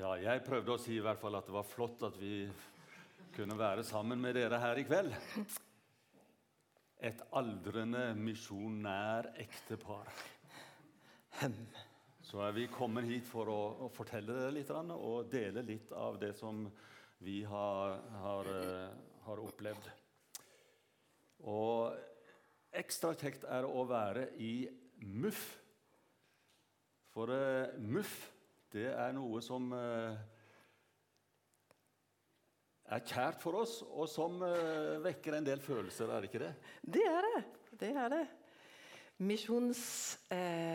Ja, jeg prøvde å si i hvert fall at det var flott at vi kunne være sammen med dere her i kveld. Et aldrende misjonær ektepar. Så er vi kommet hit for å, å fortelle dere litt og dele litt av det som vi har, har, eh, har opplevd. Og ekstra kjekt er det å være i MUF. For uh, MUF det er noe som uh, er kjært for oss, og som uh, vekker en del følelser, er det ikke det? Det er det. Det er det. Misjons,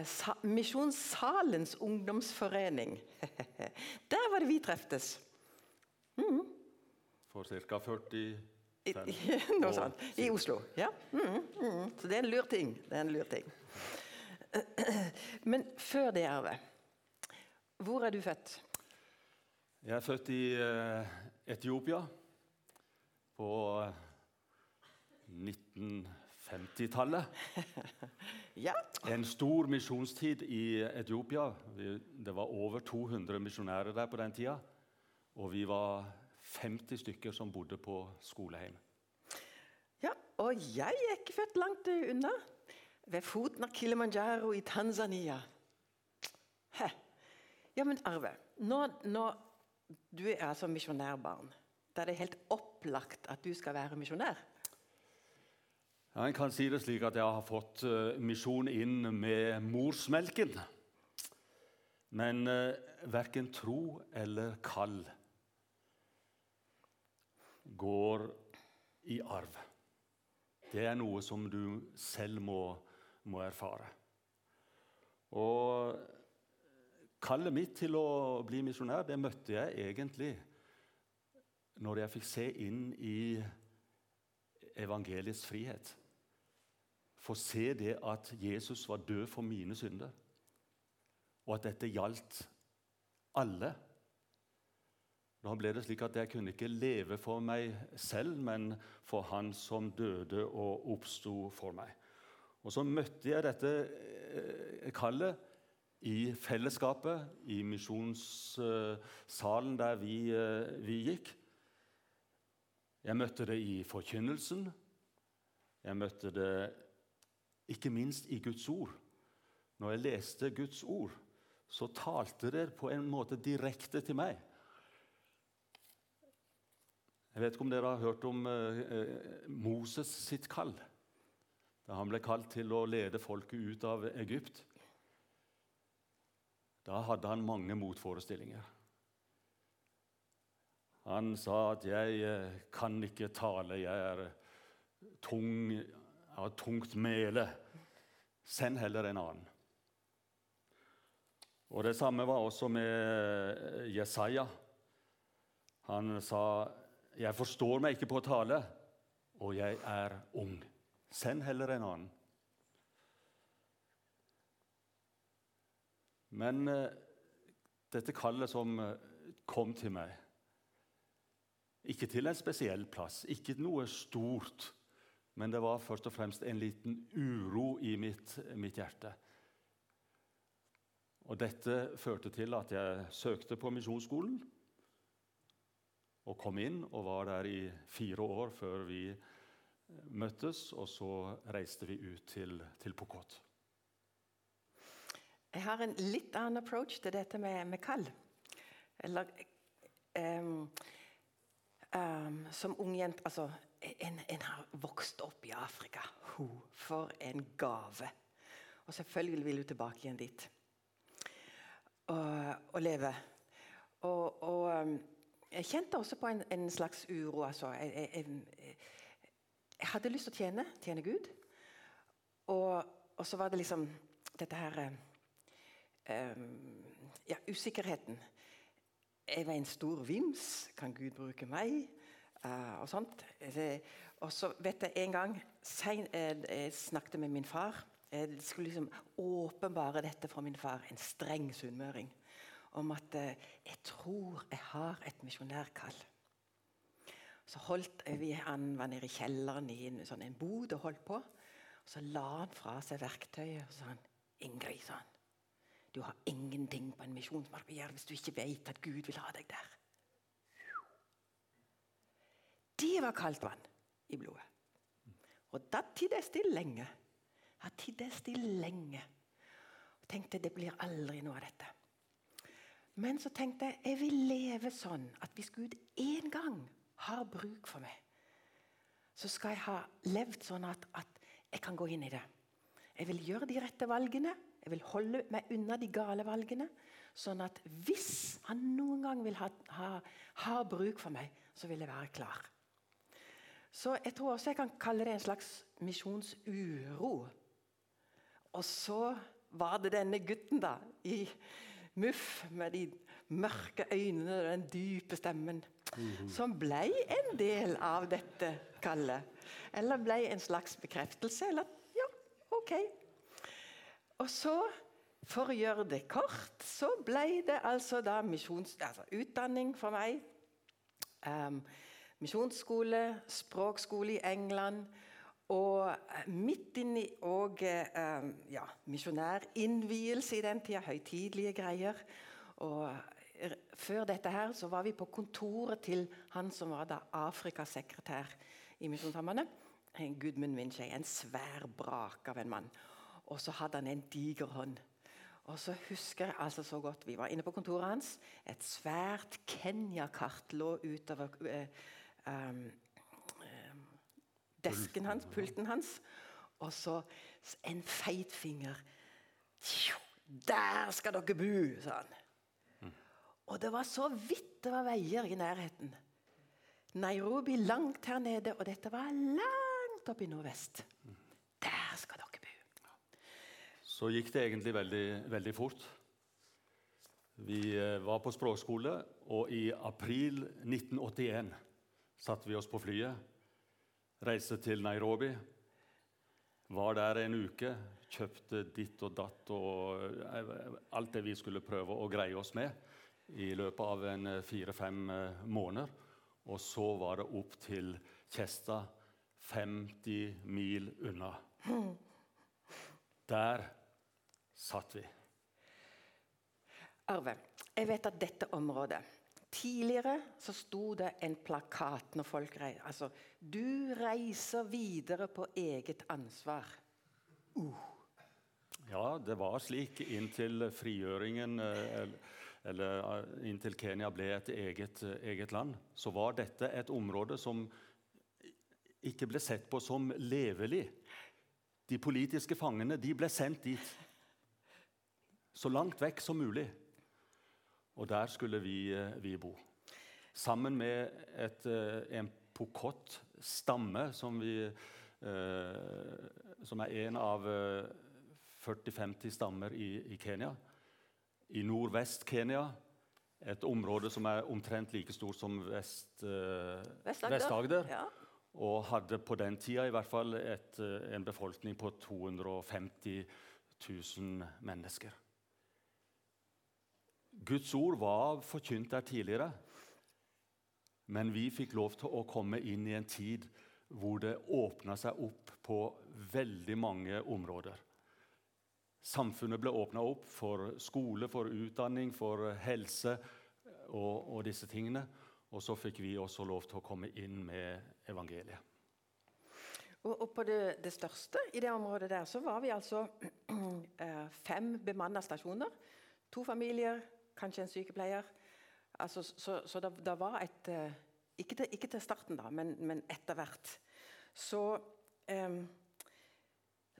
sa, Misjonssalens ungdomsforening. Der var det vi treftes. Mm. For ca. 40 I, noe sånt. I Oslo. Ja. Mm, mm. Så det er en lur ting. Det er en lur ting. Men før det, Arve hvor er du født? Jeg er født i uh, Etiopia på 1950-tallet. ja. En stor misjonstid i Etiopia. Det var over 200 misjonærer der på den tida. Og vi var 50 stykker som bodde på skoleheim. Ja, og jeg er ikke født langt unna. Ved foten av Kilimanjaro i Tanzania. Hæ. Ja, men Arve, når, når du er altså misjonærbarn, da er det helt opplagt at du skal være misjonær? Ja, En kan si det slik at jeg har fått uh, misjon inn med morsmelken. Men uh, verken tro eller kall går i arv. Det er noe som du selv må, må erfare. Og Kallet mitt til å bli misjonær det møtte jeg egentlig når jeg fikk se inn i evangeliets frihet. Få se det at Jesus var død for mine synder, og at dette gjaldt alle. Da ble det slik at jeg kunne ikke leve for meg selv, men for Han som døde og oppsto for meg. Og Så møtte jeg dette eh, kallet i fellesskapet, i misjonssalen der vi, eh, vi, gikk. Jeg møtte det i forkynnelsen. Jeg møtte det ikke minst i Guds ord. Når jeg leste Guds ord, så talte det på en måte direkte til meg. Jeg vet ikke om dere har hørt om eh, Moses sitt kall. Da han ble kalt til å lede folket ut av Egypt. Da hadde han mange motforestillinger. Han sa at 'jeg eh, kan ikke tale, jeg er tung, jeg har tungt mele'. Send heller en annen. Og Det samme var også med eh, Jesaja. Han sa 'Jeg forstår meg ikke på tale, og jeg er ung'. Send heller en annen. Men uh, dette kallet som uh, kom til meg Ikke til en spesiell plass, ikke noe stort, men det var først og fremst en liten uro i mitt, mitt hjerte. Og Dette førte til at jeg søkte på misjonsskolen og kom inn og var der i fire år før vi møttes, og så reiste vi ut til, til Pokot. Jeg har en litt annen approach til dette med, med kall. Eller um, um, Som ung jente altså, en, en, har vokst opp i Afrika. Ho, for en gave! Og selvfølgelig vil du tilbake igjen dit. Og, og leve. Og, og um, jeg kjente også på en, en slags uro. Altså. Jeg, jeg, jeg, hadde lyst til å tjene, tjene Gud. Og, og så var det liksom dette her Ehm, ja, usikkerheten. Jeg var en stor vims. Kan Gud bruke meg? Uh, og sånt. Og så vet jeg en gang eh, Jeg snakket med min far. Jeg skulle liksom åpenbare dette for min far, en streng sunnmøring. Om at uh, jeg tror jeg har et misjonærkall. Så holdt vi Han var nede i kjelleren i en, sånn, en bod og holdt på. Så la han fra seg verktøyet og sa han, 'Ingrid', sa han. Du har ingenting på en misjonsmark å gjøre hvis du ikke vet at Gud vil ha deg der. Det var kaldt vann i blodet. Og da tidde jeg stille lenge. Da tidde stille lenge. Og tenkte det blir aldri noe av dette. Men så tenkte jeg jeg vil leve sånn at hvis Gud en gang har bruk for meg, så skal jeg ha levd sånn at, at jeg kan gå inn i det. Jeg vil gjøre de rette valgene. Jeg vil holde meg unna de gale valgene. Sånn at hvis han noen gang vil ha, ha, ha bruk for meg, så vil jeg være klar. Så jeg tror også jeg kan kalle det en slags misjonsuro. Og så var det denne gutten da, i Muff med de mørke øynene og den dype stemmen, mm som ble en del av dette kallet. Eller ble en slags bekreftelse. Eller ja, OK. Og så, for å gjøre det kort, så ble det altså da misjons, altså utdanning for meg. Um, misjonsskole, språkskole i England. Og eh, midt inni og um, ja, misjonærinnvielse i den tida. Høytidelige greier. Og eh, før dette her så var vi på kontoret til han som var da Afrikasekretær i Misjonssambandet. Gudmund Winchey. En svær brak av en mann. Og så hadde han en diger hånd. Og så husker jeg altså så godt Vi var inne på kontoret hans. Et svært Kenya-kart lå utover uh, um, desken hans, pulten hans. Og så en feit finger. Der skal dere bo, sa han. Og det var så vidt det var veier i nærheten. Nairobi langt her nede, og dette var langt oppe i nordvest. Der skal. Så gikk det egentlig veldig, veldig fort. Vi eh, var på språkskole, og i april 1981 satte vi oss på flyet Reiste til Nairobi. Var der en uke. Kjøpte ditt og datt og eh, alt det vi skulle prøve å greie oss med i løpet av en eh, fire-fem måneder. Og så var det opp til Kjesta, 50 mil unna. Der satt vi. Arve, jeg vet at dette området Tidligere så sto det en plakat når folk reiser altså, 'Du reiser videre på eget ansvar'. Uh. Ja, det var slik inntil frigjøringen eller, eller eh, inntil Kenya ble et eget, eget land. Så var dette et område som ikke ble sett på som levelig. De politiske fangene de ble sendt dit. Så langt vekk som mulig. Og der skulle vi, eh, vi bo. Sammen med et, eh, en pokott-stamme, som, eh, som, er en av 40-50 stammer i, i, Kenya. I nordvest-Kenya, et område som er omtrent like stort som Vest-Agder. Vest ja. Og hadde på den tida i hvert fall et, en befolkning på 250 000 mennesker. Guds ord var forkynt der tidligere, men vi fikk lov til å komme inn i en tid hvor det åpna seg opp på veldig mange områder. Samfunnet ble åpna opp for skole, for utdanning, for helse og, og, disse tingene. Og så fikk vi også lov til å komme inn med evangeliet. Og, og på det, det, største i det området der så var vi altså eh, fem bemanna stasjoner. To familier, kanskje en sykepleier. Altså, så, så det, det, var et eh, ikke til, ikke til starten, da, men, men etter hvert. Så, um,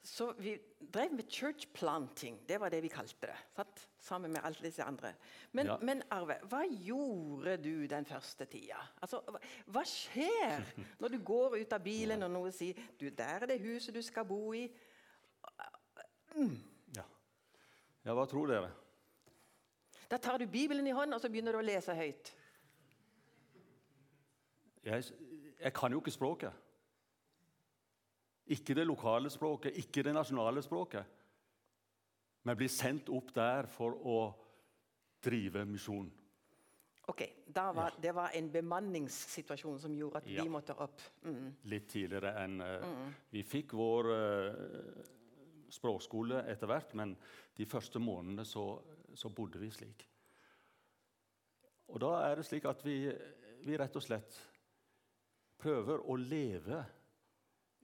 så vi drev med church planting. Det var det vi kalte det. Sant? Sammen med alle disse andre. Men, ja. men, Arve, hva gjorde du den første tida? Altså, hva, hva skjer når du går ut av bilen og noen sier du, 'Der er det huset du skal bo i'? Mm. Ja. ja, hva tror dere? Da tar du Bibelen i hånden og så begynner du å lese høyt. Jeg, jeg kan jo ikke språket. Ikke det lokale språket, ikke det nasjonale språket. Men blir sendt opp der for å drive misjon. Ok, var, ja. Det var en bemanningssituasjon som gjorde at ja. vi måtte opp? Mm. Litt tidligere enn uh, mm. Vi fikk vår uh, språkskole etter hvert, men de første månedene så, så, bodde vi slik. Og da er det slik at vi, vi rett og slett prøver å leve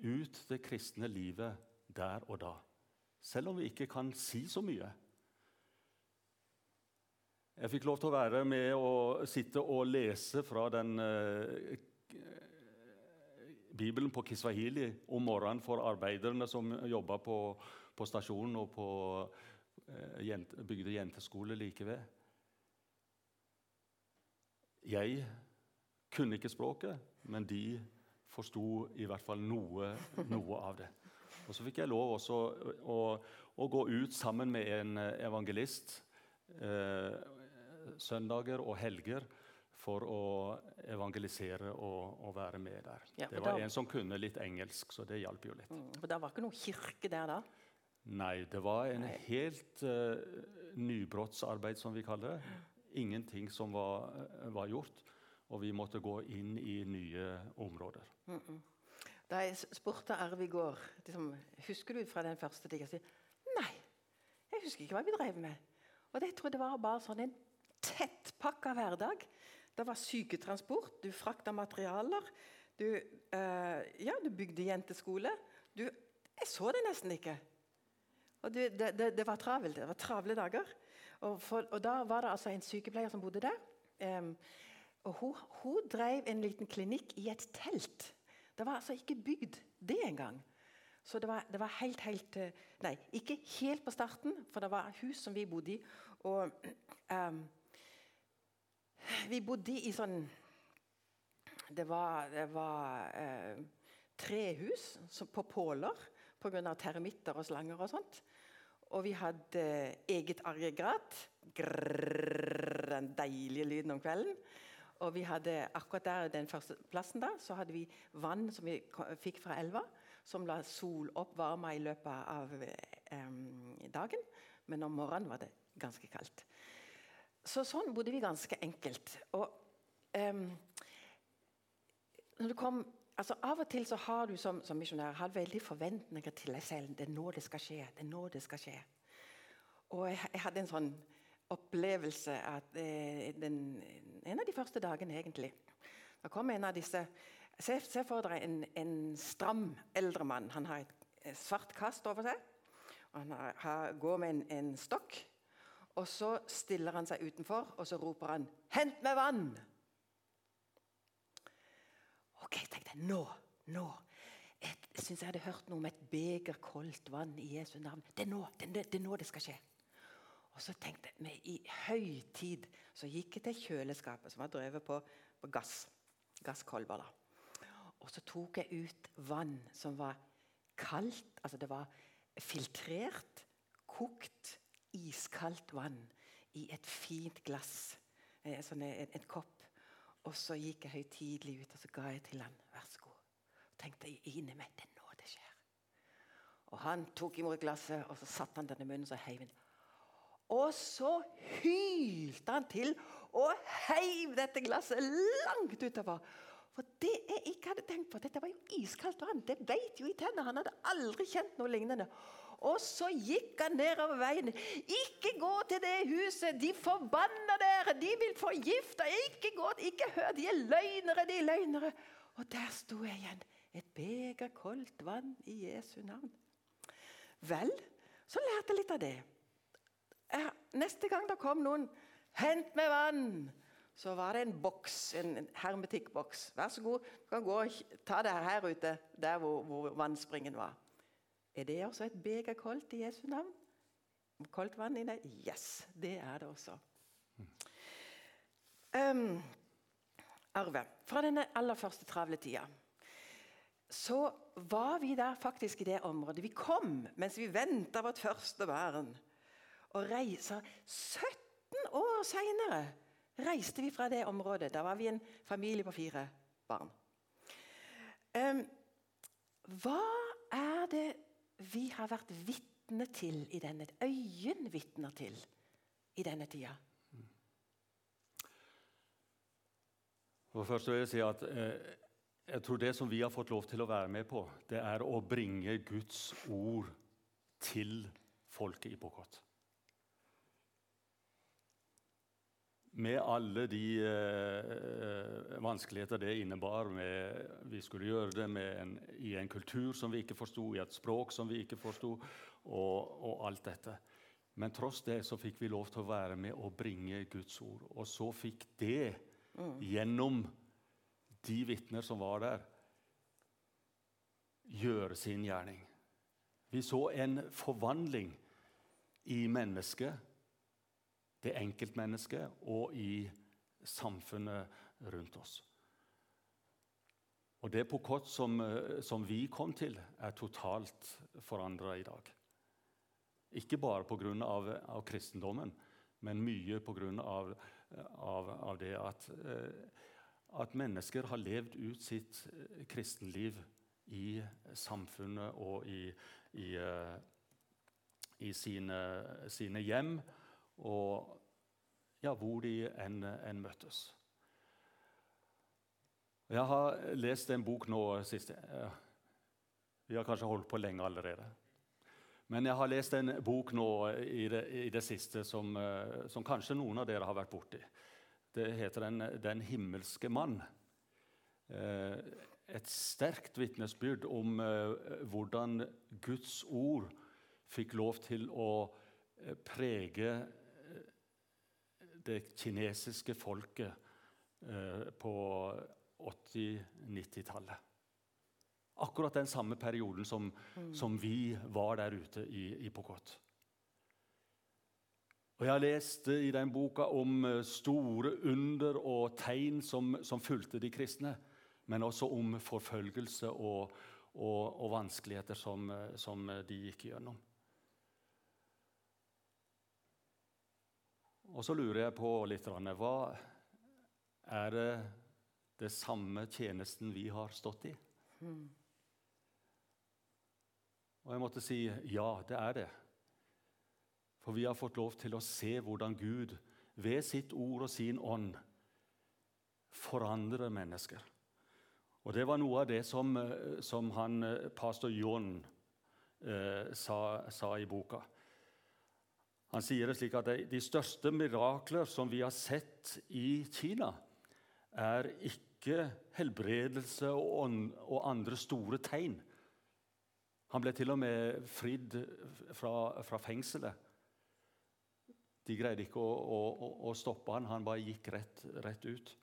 ut det kristne livet der og da. Selv om vi ikke kan si så mye. Jeg fikk lov til å være med og sitte og lese fra den eh, Bibelen på kiswahili om morgenen for arbeiderne som jobba på, på, stasjonen og på jente, bygde jenteskole like ved. Jeg kunne ikke språket, men de forsto i hvert fall noe, noe av det. Og Så fikk jeg lov også å, å gå ut sammen med en evangelist. Eh, søndager og helger for å evangelisere og, og være med der. Ja, det var da, en som kunne litt engelsk, så det hjalp jo litt. Mm, for Det var ikke noen kirke der da? Nei, det var en Nei. helt uh, nybrottsarbeid, som vi kaller det. Ingenting som var, uh, var, gjort, og vi måtte gå inn i nye områder. Mm -mm. Da jeg spurte Arve i går liksom, husker du fra den første tida, nei, jeg husker ikke hva vi drev med. Og det tror jeg det var bare sånn en tettpakka hverdag. Det var syketransport, du frakta materialer. Du, uh, ja, du bygde jenteskole. Du, jeg så det nesten ikke. Og det, det, det var travelt. Det var travle dager. Og, for, og, da var det altså en sykepleier som bodde der. Um, og hun, hun, drev en liten klinikk i et telt. Det var altså ikke bygd det engang. Så det var, det var, helt, helt eh, Nei, ikke helt på starten, for det var hus som vi bodde i. Og um, vi bodde i sånn Det var, det var eh, trehus på påler pga. termitter og slanger og sånt. Og vi hadde eget aggregat. Grrr, den deilige lyden om kvelden. Og vi hadde akkurat der den første plassen da, så hadde vi vann som vi fikk fra elva, som la sol opp varma i løpet av eh, dagen. Men om morgenen var det ganske kaldt. Så sånn bodde vi ganske enkelt. Og eh, når du kom altså Av og til så har du som, som misjonær har veldig forventninger til deg selv. Det er nå det skal skje. det er nå det skal skje. Og jeg, jeg hadde en sånn opplevelse at eh, den, En av de første dagene, egentlig. Da kom en av disse Se, se for dere en, en, stram eldre mann. Han har et svart kast over seg. og Han har, har, går med en, en stokk. Og så stiller han seg utenfor, og så roper han 'Hent meg vann!' Ok, tenkte jeg. Nå! Nå! Jeg syns jeg hadde hørt noe om et beger koldt vann i Jesu navn. Det er nå det, det, er nå det skal skje. Og så tenkte jeg i høytid så gikk jeg til kjøleskapet, som var drevet på, på gass. Gasskolber. da. Og så tok jeg ut vann som var kaldt. Altså det var filtrert, kokt iskaldt vann i et fint glass, eh, sånn en, en, kopp. Og så gikk jeg høytidelig ut og så ga jeg til han. Vær så god. Og tenkte jeg inni meg det er nå det skjer. Og Han tok imot glasset og så satte han den i munnen og heiv den. Og så hylte han til og heiv dette glasset langt utover. For det jeg ikke hadde tenkt på, dette var jo iskaldt vann. Det beit jo i tennene. Han hadde aldri kjent noe lignende. Og så gikk han nedover veien. 'Ikke gå til det huset! De forbanner dere! De vil forgifte! Ikke gå! Ikke hør! De er løgnere! De er løgnere!' Og der sto jeg igjen. Et beger koldt vann i Jesu navn. Vel, så lærte jeg litt av det. Neste gang det kom noen 'Hent meg vann!' så var det en boks, en hermetikkboks. Vær så god, du kan gå og ta det her ute, der hvor, hvor vannspringen var. Er det også et beger koldt i Jesu navn? Koldt vann i det? Yes, det er det også. Um, Arve, fra denne aller første travle tida så var vi der faktisk i det området. Vi kom mens vi venta vårt første barn. Og reiser 17 år seinere reiste vi fra det området. Da var vi en familie på fire barn. Um, hva er det vi har vært vitne til i denne øyenvitner til i denne tida? For først vil jeg si at eh, jeg tror Det som vi har fått lov til å være med på, det er å bringe Guds ord til folket i Pokot. Med alle de eh, vanskeligheter det innebar. Med, vi skulle gjøre det en, i en kultur som vi ikke forsto, i et språk som vi ikke forsto, og, og, alt dette. Men tross det så fikk vi lov til å være med og bringe Guds ord. Og så fikk det, mm. gjennom de vitner som var der, gjøre sin gjerning. Vi så en forvandling i mennesket det enkeltmennesket og i samfunnet rundt oss. Og Det Pokot som, eh, som vi kom til, er totalt forandra i dag. Ikke bare pga. Av, av kristendommen, men mye pga. Av, av, av det at, eh, at mennesker har levd ut sitt eh, kristenliv i samfunnet og i, i, i sine, sine hjem og ja, hvor de enn, en møttes. Jeg har lest en bok nå siste Vi har kanskje holdt på lenge allerede. Men jeg har lest en bok nå i det, i det siste som, eh, som, kanskje noen av dere har vært borti. Det heter Den, den himmelske mann. Eh, et sterkt vitnesbyrd om eh, hvordan Guds ord fikk lov til å prege det kinesiske folket eh, på 80-90-tallet. Akkurat den samme perioden som, mm. som, vi var der ute i, i Pokot. Og Jeg har lest i den boka om eh, store under og tegn som, som fulgte de kristne, men også om forfølgelse og, og, og vanskeligheter som, eh, som de gikk gjennom. Og så lurer jeg på litt Hva er det det samme tjenesten vi har stått i? Mm. Og jeg måtte si ja, det er det. For vi har fått lov til å se hvordan Gud ved sitt ord og sin ånd forandrer mennesker. Og Det var noe av det som, som han, pastor John eh, sa, sa i boka. Han sier det slik at de største mirakler som vi har sett i Kina, er ikke helbredelse og andre store tegn. Han ble til og med fridd fra, fra fengselet. De greide ikke å, å, å, stoppe han, han bare gikk rett, rett, ut.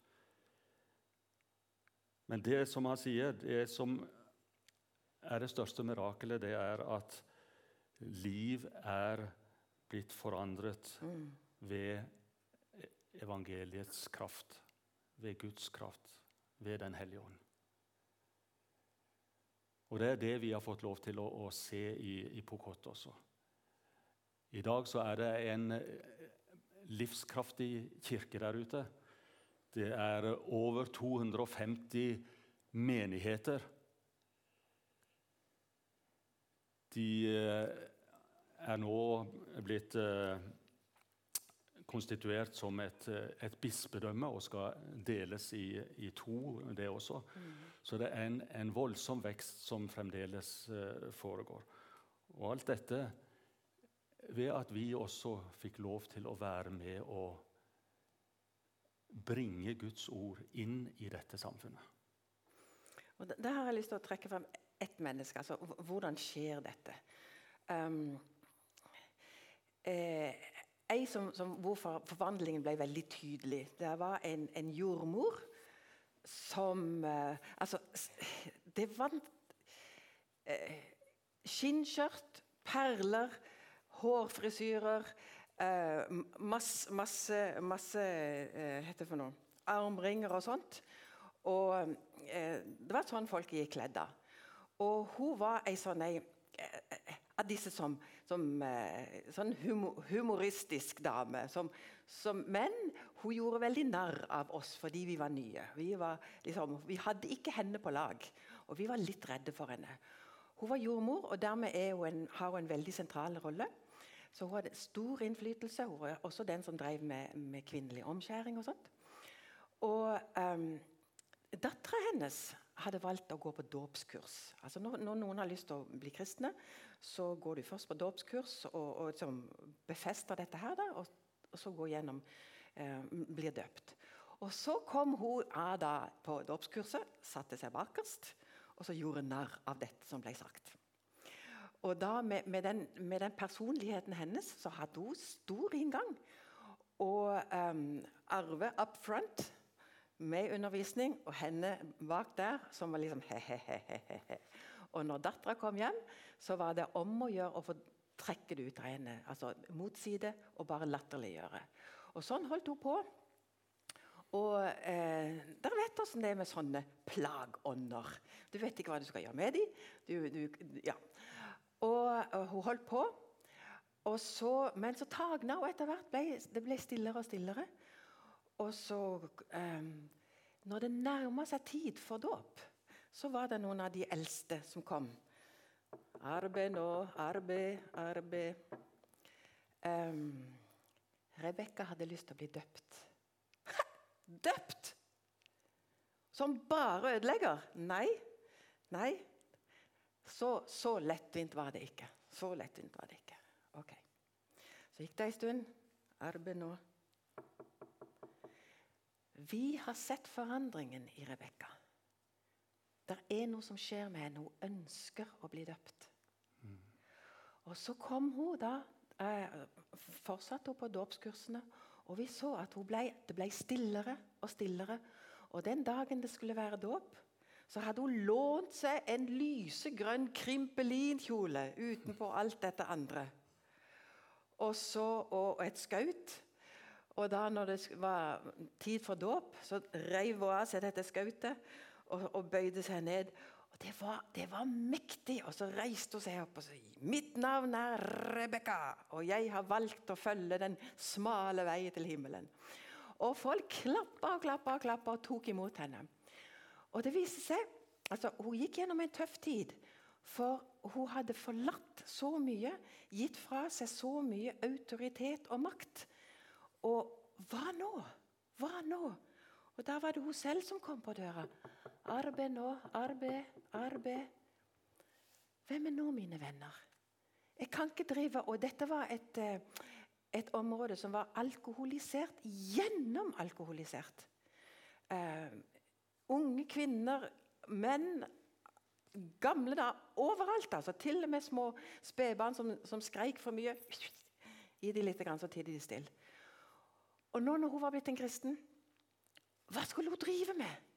Men det som han sier, det som er det største mirakelet, det er at liv er blitt forandret mm. ved evangeliets kraft, ved Guds kraft, ved Den hellige ånd. Og Det er det vi har fått lov til å, å se i, i Pokot også. I dag så er det en eh, livskraftig kirke der ute. Det er over 250 menigheter. De eh, er nå blitt eh, konstituert som et, eh, et, bispedømme og skal deles i, i to, det også. Mm. Så det er en, en, voldsom vekst som fremdeles eh, foregår. Og alt dette ved at vi også fikk lov til å være med og bringe Guds ord inn i dette samfunnet. Og Der har jeg lyst til å trekke frem ett menneske. altså Hvordan skjer dette? Um, eh, ei som, som, hvor forvandlingen ble veldig tydelig. Det var en, en jordmor som eh, Altså, det var eh, Skinnskjørt, perler, hårfrisyrer eh, Masse, masse, masse eh, heter det for noe, armringer og sånt. Og eh, Det var sånn folk gikk kledd. Og hun var ei sånn ei eh, av disse som, som eh, sånn humoristisk dame. Som, som, men hun gjorde veldig narr av oss fordi vi var nye. Vi, var, liksom, vi, hadde ikke henne på lag, og vi var litt redde for henne. Hun var jordmor, og dermed hun en, har hun en veldig sentral rolle. Så hun hadde stor innflytelse. Hun var også den som drev med, med kvinnelig omskjæring og sånt. Og um, dattera hennes hadde valgt å gå på dåpskurs. Altså når, når, noen har lyst til å bli kristne, så går du først på dåpskurs og, og liksom befester dette her, da, og, og så går gjennom, eh, blir døpt. Og Så kom hun av da på dåpskurset, satte seg bakerst, og så gjorde narr av dette som ble sagt. Og da med, med, den, med den, personligheten hennes så hadde hun stor inngang. Og um, Arve up front med undervisning, og henne bak der som var liksom he-he-he. Og når dattera kom hjem, så var det om å gjøre å få trekke det ut av henne. Altså motside og bare latterliggjøre. Og sånn holdt hun på. Og eh, dere vet åssen det er med sånne plagånder. Du vet ikke hva du skal gjøre med dem. Ja. Og, og, hun holdt på. Så, men så tagna hun etter hvert. Ble, det ble stillere og stillere. Og så eh, Når det nærma seg tid for dåp, så var det noen av de eldste som kom. Arbeid nå, arbeid, arbeid. Um, Rebekka hadde lyst til å bli døpt. døpt! Som bare ødelegger? Nei. Nei. Så, så lettvint var det ikke. Så lettvint var det ikke. Ok. Så gikk det ei stund. Arbeid nå. Vi har sett forandringen i Rebekka. Det er noe som skjer med henne. Hun ønsker å bli døpt. Og så kom hun da, eh, fortsatte hun på dåpskursene, og vi så at ble, det ble stillere og stillere. Og den dagen det skulle være dåp, så hadde hun lånt seg en lysegrønn krimpelinkjole utenpå alt dette andre. Og så og et skaut og da når det var tid for dåp, så reiv hun av seg dette skautet og, og, bøyde seg ned. Og det var, det var, mektig. Og så reiste hun seg opp og sa Mitt navn er Rebekka, og jeg har valgt å følge den smale vei til himmelen. Og folk klappa og klappa og klappa og tok imot henne. Og det viste seg altså Hun gikk gjennom en tøff tid. For hun hadde forlatt så mye, gitt fra seg så mye autoritet og makt og hva nå? Hva nå? Og Da var det hun selv som kom på døra. Arbeid nå, arbeid, arbeid. Hvem er nå mine venner? Jeg kan ikke drive Og dette var et, eh, et område som var alkoholisert, gjennomalkoholisert. Uh, unge kvinner, menn, gamle da, overalt. altså Til og med små spedbarn som, som skreik for mye. Gi de litt, så tidde de stille. Og nå når hun var blitt en kristen, hva skulle hun drive med?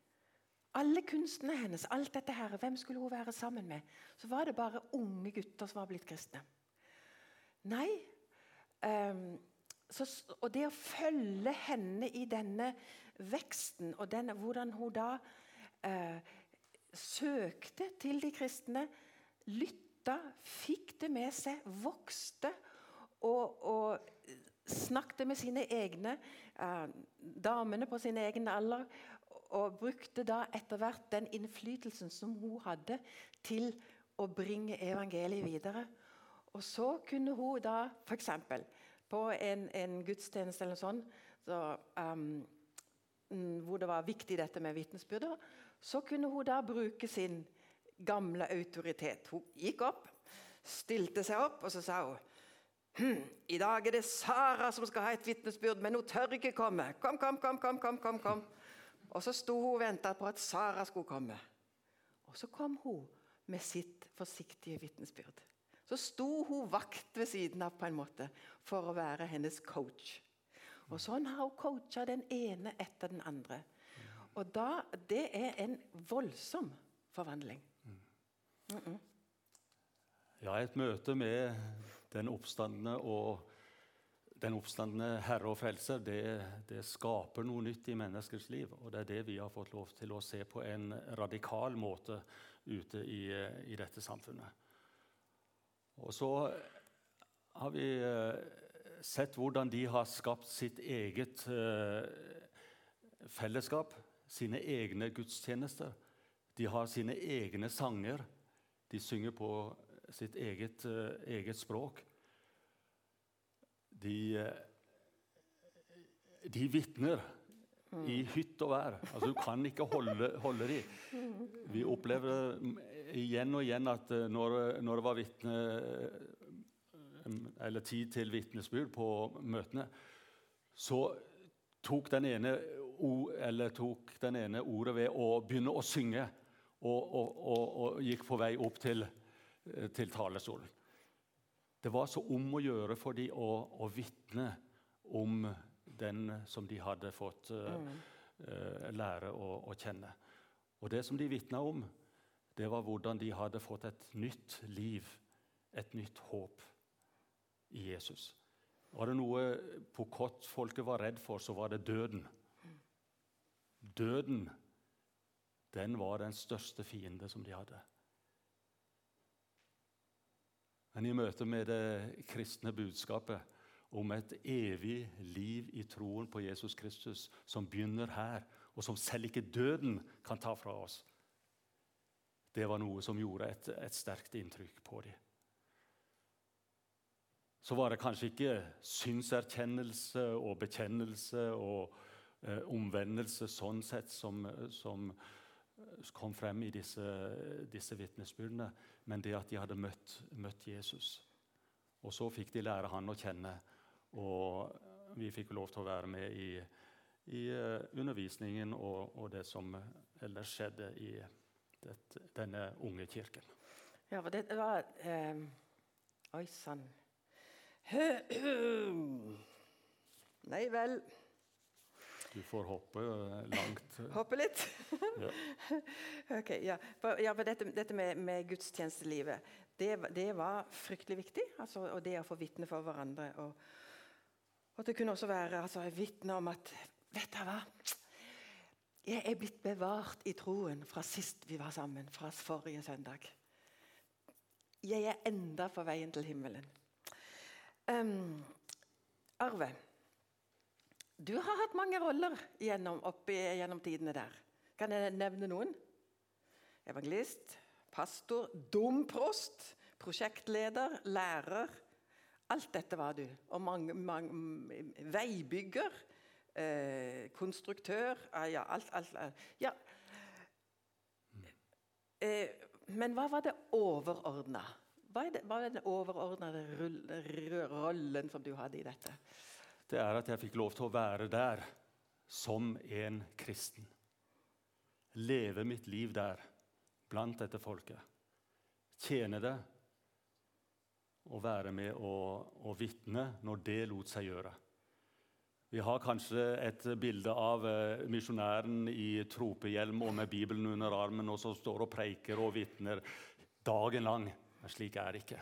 Alle kunstene hennes, alt dette her, hvem skulle hun være sammen med? Så var det bare unge gutter som var blitt kristne. Nei. Um, så, og det å følge henne i denne veksten, og denne, hvordan hun da uh, søkte til de kristne, lytta, fikk det med seg, vokste og, og snakket med sine egne eh, damene på sin egen alder. Og brukte da etter hvert den innflytelsen som hun hadde, til å bringe evangeliet videre. Og så kunne hun da f.eks. på en, en, gudstjeneste eller sånn, så, um, hvor det var viktig dette med vitnesbyrder, så kunne hun da bruke sin gamle autoritet. Hun gikk opp, stilte seg opp, og så sa hun Hm, I dag er det Sara som skal ha et vitnesbyrd, men hun tør ikke komme. Kom, kom, kom, kom, kom, kom, kom. Og så sto hun og venta på at Sara skulle komme. Og så kom hun med sitt forsiktige vitnesbyrd. Så sto hun vakt ved siden av på en måte for å være hennes coach. Og Sånn har hun coacha den ene etter den andre. Og da, Det er en voldsom forvandling. Mm -mm. Ja, et møte med den oppstandende og den oppstandende Herre og Frelser, det, det, skaper noe nytt i menneskers liv. Og det er det vi har fått lov til å se på en radikal måte ute i, i dette samfunnet. Og så har vi eh, sett hvordan de har skapt sitt eget uh, fellesskap, sine egne gudstjenester. De har sine egne sanger. De synger på sitt eget, uh, eget språk. De, uh, de vitner i hytt og vær. Altså, du kan ikke holde, holde dem. Vi opplever igjen og igjen at eh, når, når det var vitne, eller tid til vitnesbyrd på møtene, så tok den ene, tok den ene ordet ved å begynne å synge og, og, og, og gikk på vei opp til, til, talerstolen. Det var så om å gjøre for dem å, å vitne om den som de hadde fått uh, uh, lære å, å, kjenne. Og det som de vitna om, det var hvordan de hadde fått et nytt liv, et nytt håp i Jesus. Var det noe Pokot-folket var redd for, så var det døden. Døden den var den største fiende som de hadde. Men i møte med det kristne budskapet om et evig liv i troen på Jesus Kristus, som begynner her, og som selv ikke døden kan ta fra oss, det var noe som gjorde et, et sterkt inntrykk på dem. Så var det kanskje ikke synserkjennelse og bekjennelse og eh, omvendelse sånn sett som, som kom frem i disse, disse vitnesbyrdene, men det at de hadde møtt, møtt, Jesus. Og så fikk de lære han å kjenne, og vi fikk lov til å være med i, i eh, undervisningen og, og, det som ellers skjedde i det, denne unge kirken. Ja, for det var eh, Oi sann. Nei vel. Du får hoppe eh, langt. Hoppe litt? ja. ok, ja. For, ja, for dette, dette, med, med gudstjenestelivet, det, det, var fryktelig viktig. Altså, og det å få vitne for hverandre. Og, og det kunne også være altså, vitne om at Vet du hva? Jeg er blitt bevart i troen fra sist vi var sammen, fra forrige søndag. Jeg er enda på veien til himmelen. Um, Arve. Du har hatt mange roller gjennom, oppi, gjennom tidene der. Kan jeg nevne noen? Evangelist, pastor, domprost, prosjektleder, lærer. Alt dette var du. Og mange, mange, veibygger, eh, konstruktør Ja, alt, alt, alt. Ja. Eh, men hva var det overordna? Hva er, det, hva er den overordnede rollen som du hadde i dette? Det er at jeg fikk lov til å være der som en kristen. Leve mitt liv der, blant dette folket. Tjene det og være med og, og vitne når det lot seg gjøre. Vi har kanskje et bilde av eh, misjonæren i tropehjelm og med Bibelen under armen og som står og preiker og vitner dagen lang. Men slik er det ikke.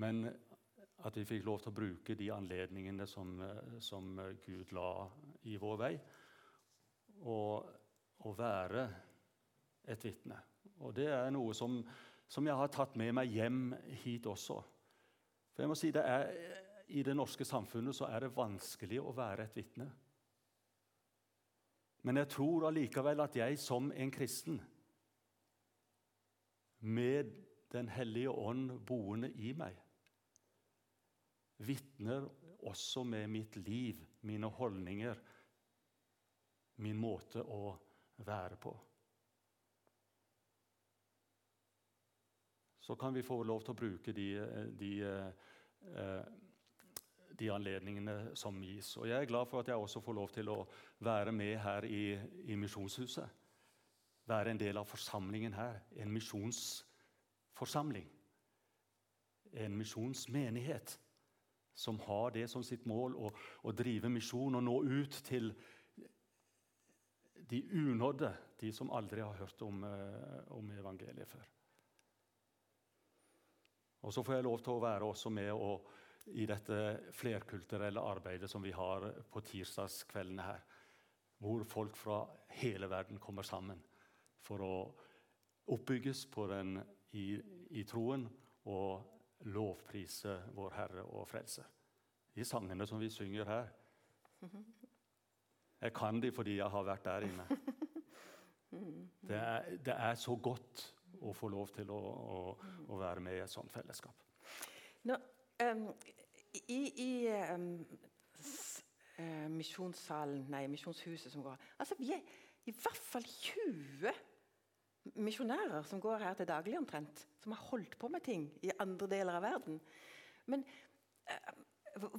Men at vi fikk lov til å bruke de anledningene som, eh, som Gud la i vår vei, og, å være et vitne. Og det er noe som, som, jeg har tatt med meg hjem hit også. For jeg må si det er, I det norske samfunnet så er det vanskelig å være et vitne. Men jeg tror allikevel at jeg som en kristen, med Den hellige ånd boende i meg, vitner også med mitt liv, mine holdninger, min måte å være på. Så kan vi få lov til å bruke de, de, eh, de anledningene som gis. Og Jeg er glad for at jeg også får lov til å være med her i, i Misjonshuset. Være en del av forsamlingen her. En misjonsforsamling. En misjonsmenighet som har det som sitt mål å, å drive misjon og nå ut til de unådde, de som aldri har hørt om, eh, om evangeliet før. Og Så får jeg lov til å være også med å, i dette flerkulturelle arbeidet som vi har på tirsdagskveldene her. Hvor folk fra hele verden kommer sammen for å oppbygges den, i, i troen og lovprise vår Herre og Frelser. De sangene som vi synger her. Jeg kan de fordi jeg har vært der inne. Det er, det er så godt å få lov til å, å, å være med i et sånt fellesskap. Nå, um, i, i um, misjonssalen, nei, misjonshuset som går Altså, Vi er i hvert fall 20 misjonærer som går her til daglig omtrent. Som har holdt på med ting i andre deler av verden. Men eh,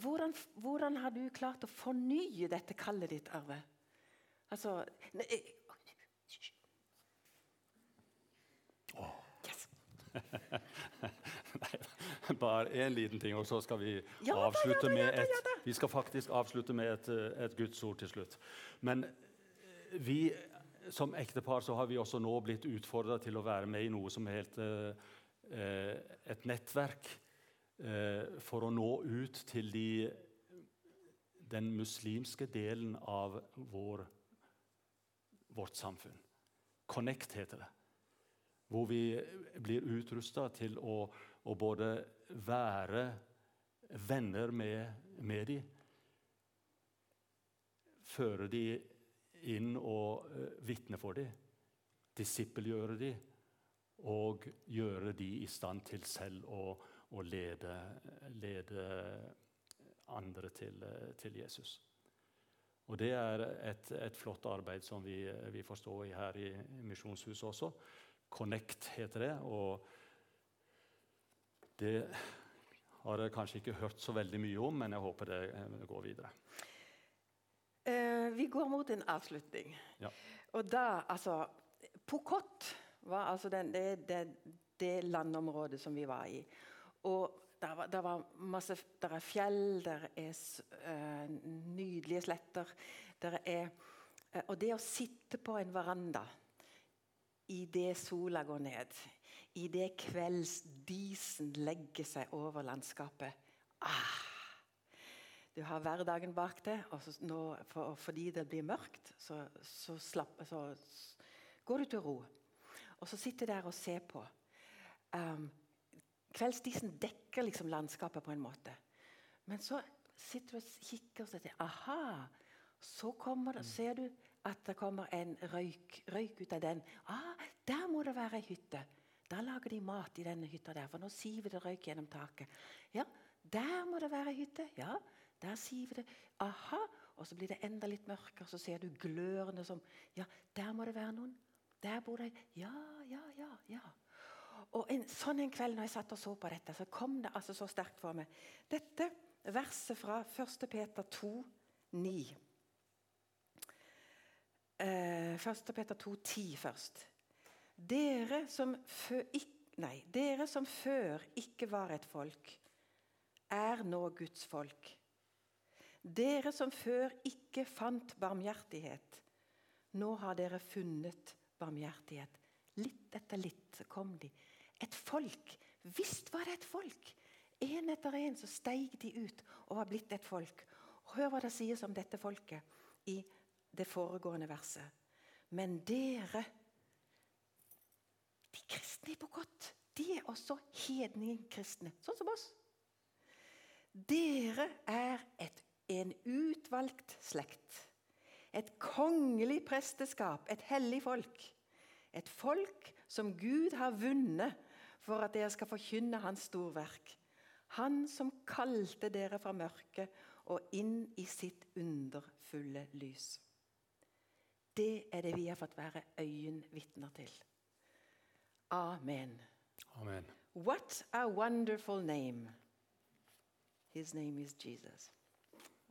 hvordan, hvordan, har du klart å fornye dette kallet ditt, Arve? Altså ne, eh, yes. Nei, bare én liten ting, og så skal vi ja, avslutte da, ja, da, med et Vi skal faktisk avslutte med et, eh, et gudsord til slutt. Men vi som ektepar så har vi også nå blitt utfordra til å være med i noe som er helt eh, et nettverk eh, for å nå ut til de, den muslimske delen av vår, vårt samfunn. Connect heter det. Hvor vi blir utrusta til å, å, både være venner med, med dem, føre dem inn og uh, vitne for dem, disippelgjøre dem og gjøre dem i stand til selv å, å lede, lede, andre til, til, Jesus. Og Det er et, et flott arbeid som vi, vi får stå i her i Misjonshuset også. Connect heter det. og Det har jeg kanskje ikke hørt så veldig mye om, men jeg håper det går videre. Eh, vi går mot en avslutning. Ja. Og da, altså Pokot var altså den, det, det, det, landområdet som vi var i. Og der var, der var masse Der er fjell, der er uh, nydelige sletter. Der er, uh, og det å sitte på en veranda idet sola går ned, idet kveldsdisen legger seg over landskapet ah, du har hverdagen bak deg, og nå, for, fordi det blir mørkt, så, så, slapp, så, går du til ro. Og så sitter du der og ser på. Um, kveldsdisen dekker liksom landskapet på en måte. Men så sitter du og kikker og sier Aha! Så det, ser du at det kommer en røyk, røyk ut av den. Ah, der må det være ei hytte. Da lager de mat i denne hytta der, for nå siver det røyk gjennom taket. Ja, der må det være ei hytte. Ja, der siver det. Aha! Og så blir det enda litt mørkere, så ser du glørne som Ja, der må det være noen. Der bor det Ja, ja, ja. ja. Og en, sånn en kveld når jeg satt og så på dette, så kom det altså så sterkt for meg. Dette verset fra 1. Peter 2, 9. Eh, 1. Peter 2, 10 først. Dere som, før, nei, dere som før ikke var et folk, er nå Guds folk. Dere som før ikke fant barmhjertighet, nå har dere funnet barmhjertighet. Litt etter litt så kom de. Et folk. Visst var det et folk. En etter en så steig de ut og var blitt et folk. Hør hva det sies om dette folket i det foregående verset. Men dere, de kristne på godt, de er også hedningkristne, sånn som oss. Dere er et en utvalgt slekt. Et kongelig presteskap, et hellig folk. Et folk som Gud har vunnet for at dere skal forkynne Hans storverk. Han som kalte dere fra mørket og inn i sitt underfulle lys. Det er det vi har fått være øyenvitner til. Amen. Amen. What a wonderful name. His name is Jesus.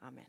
Amen.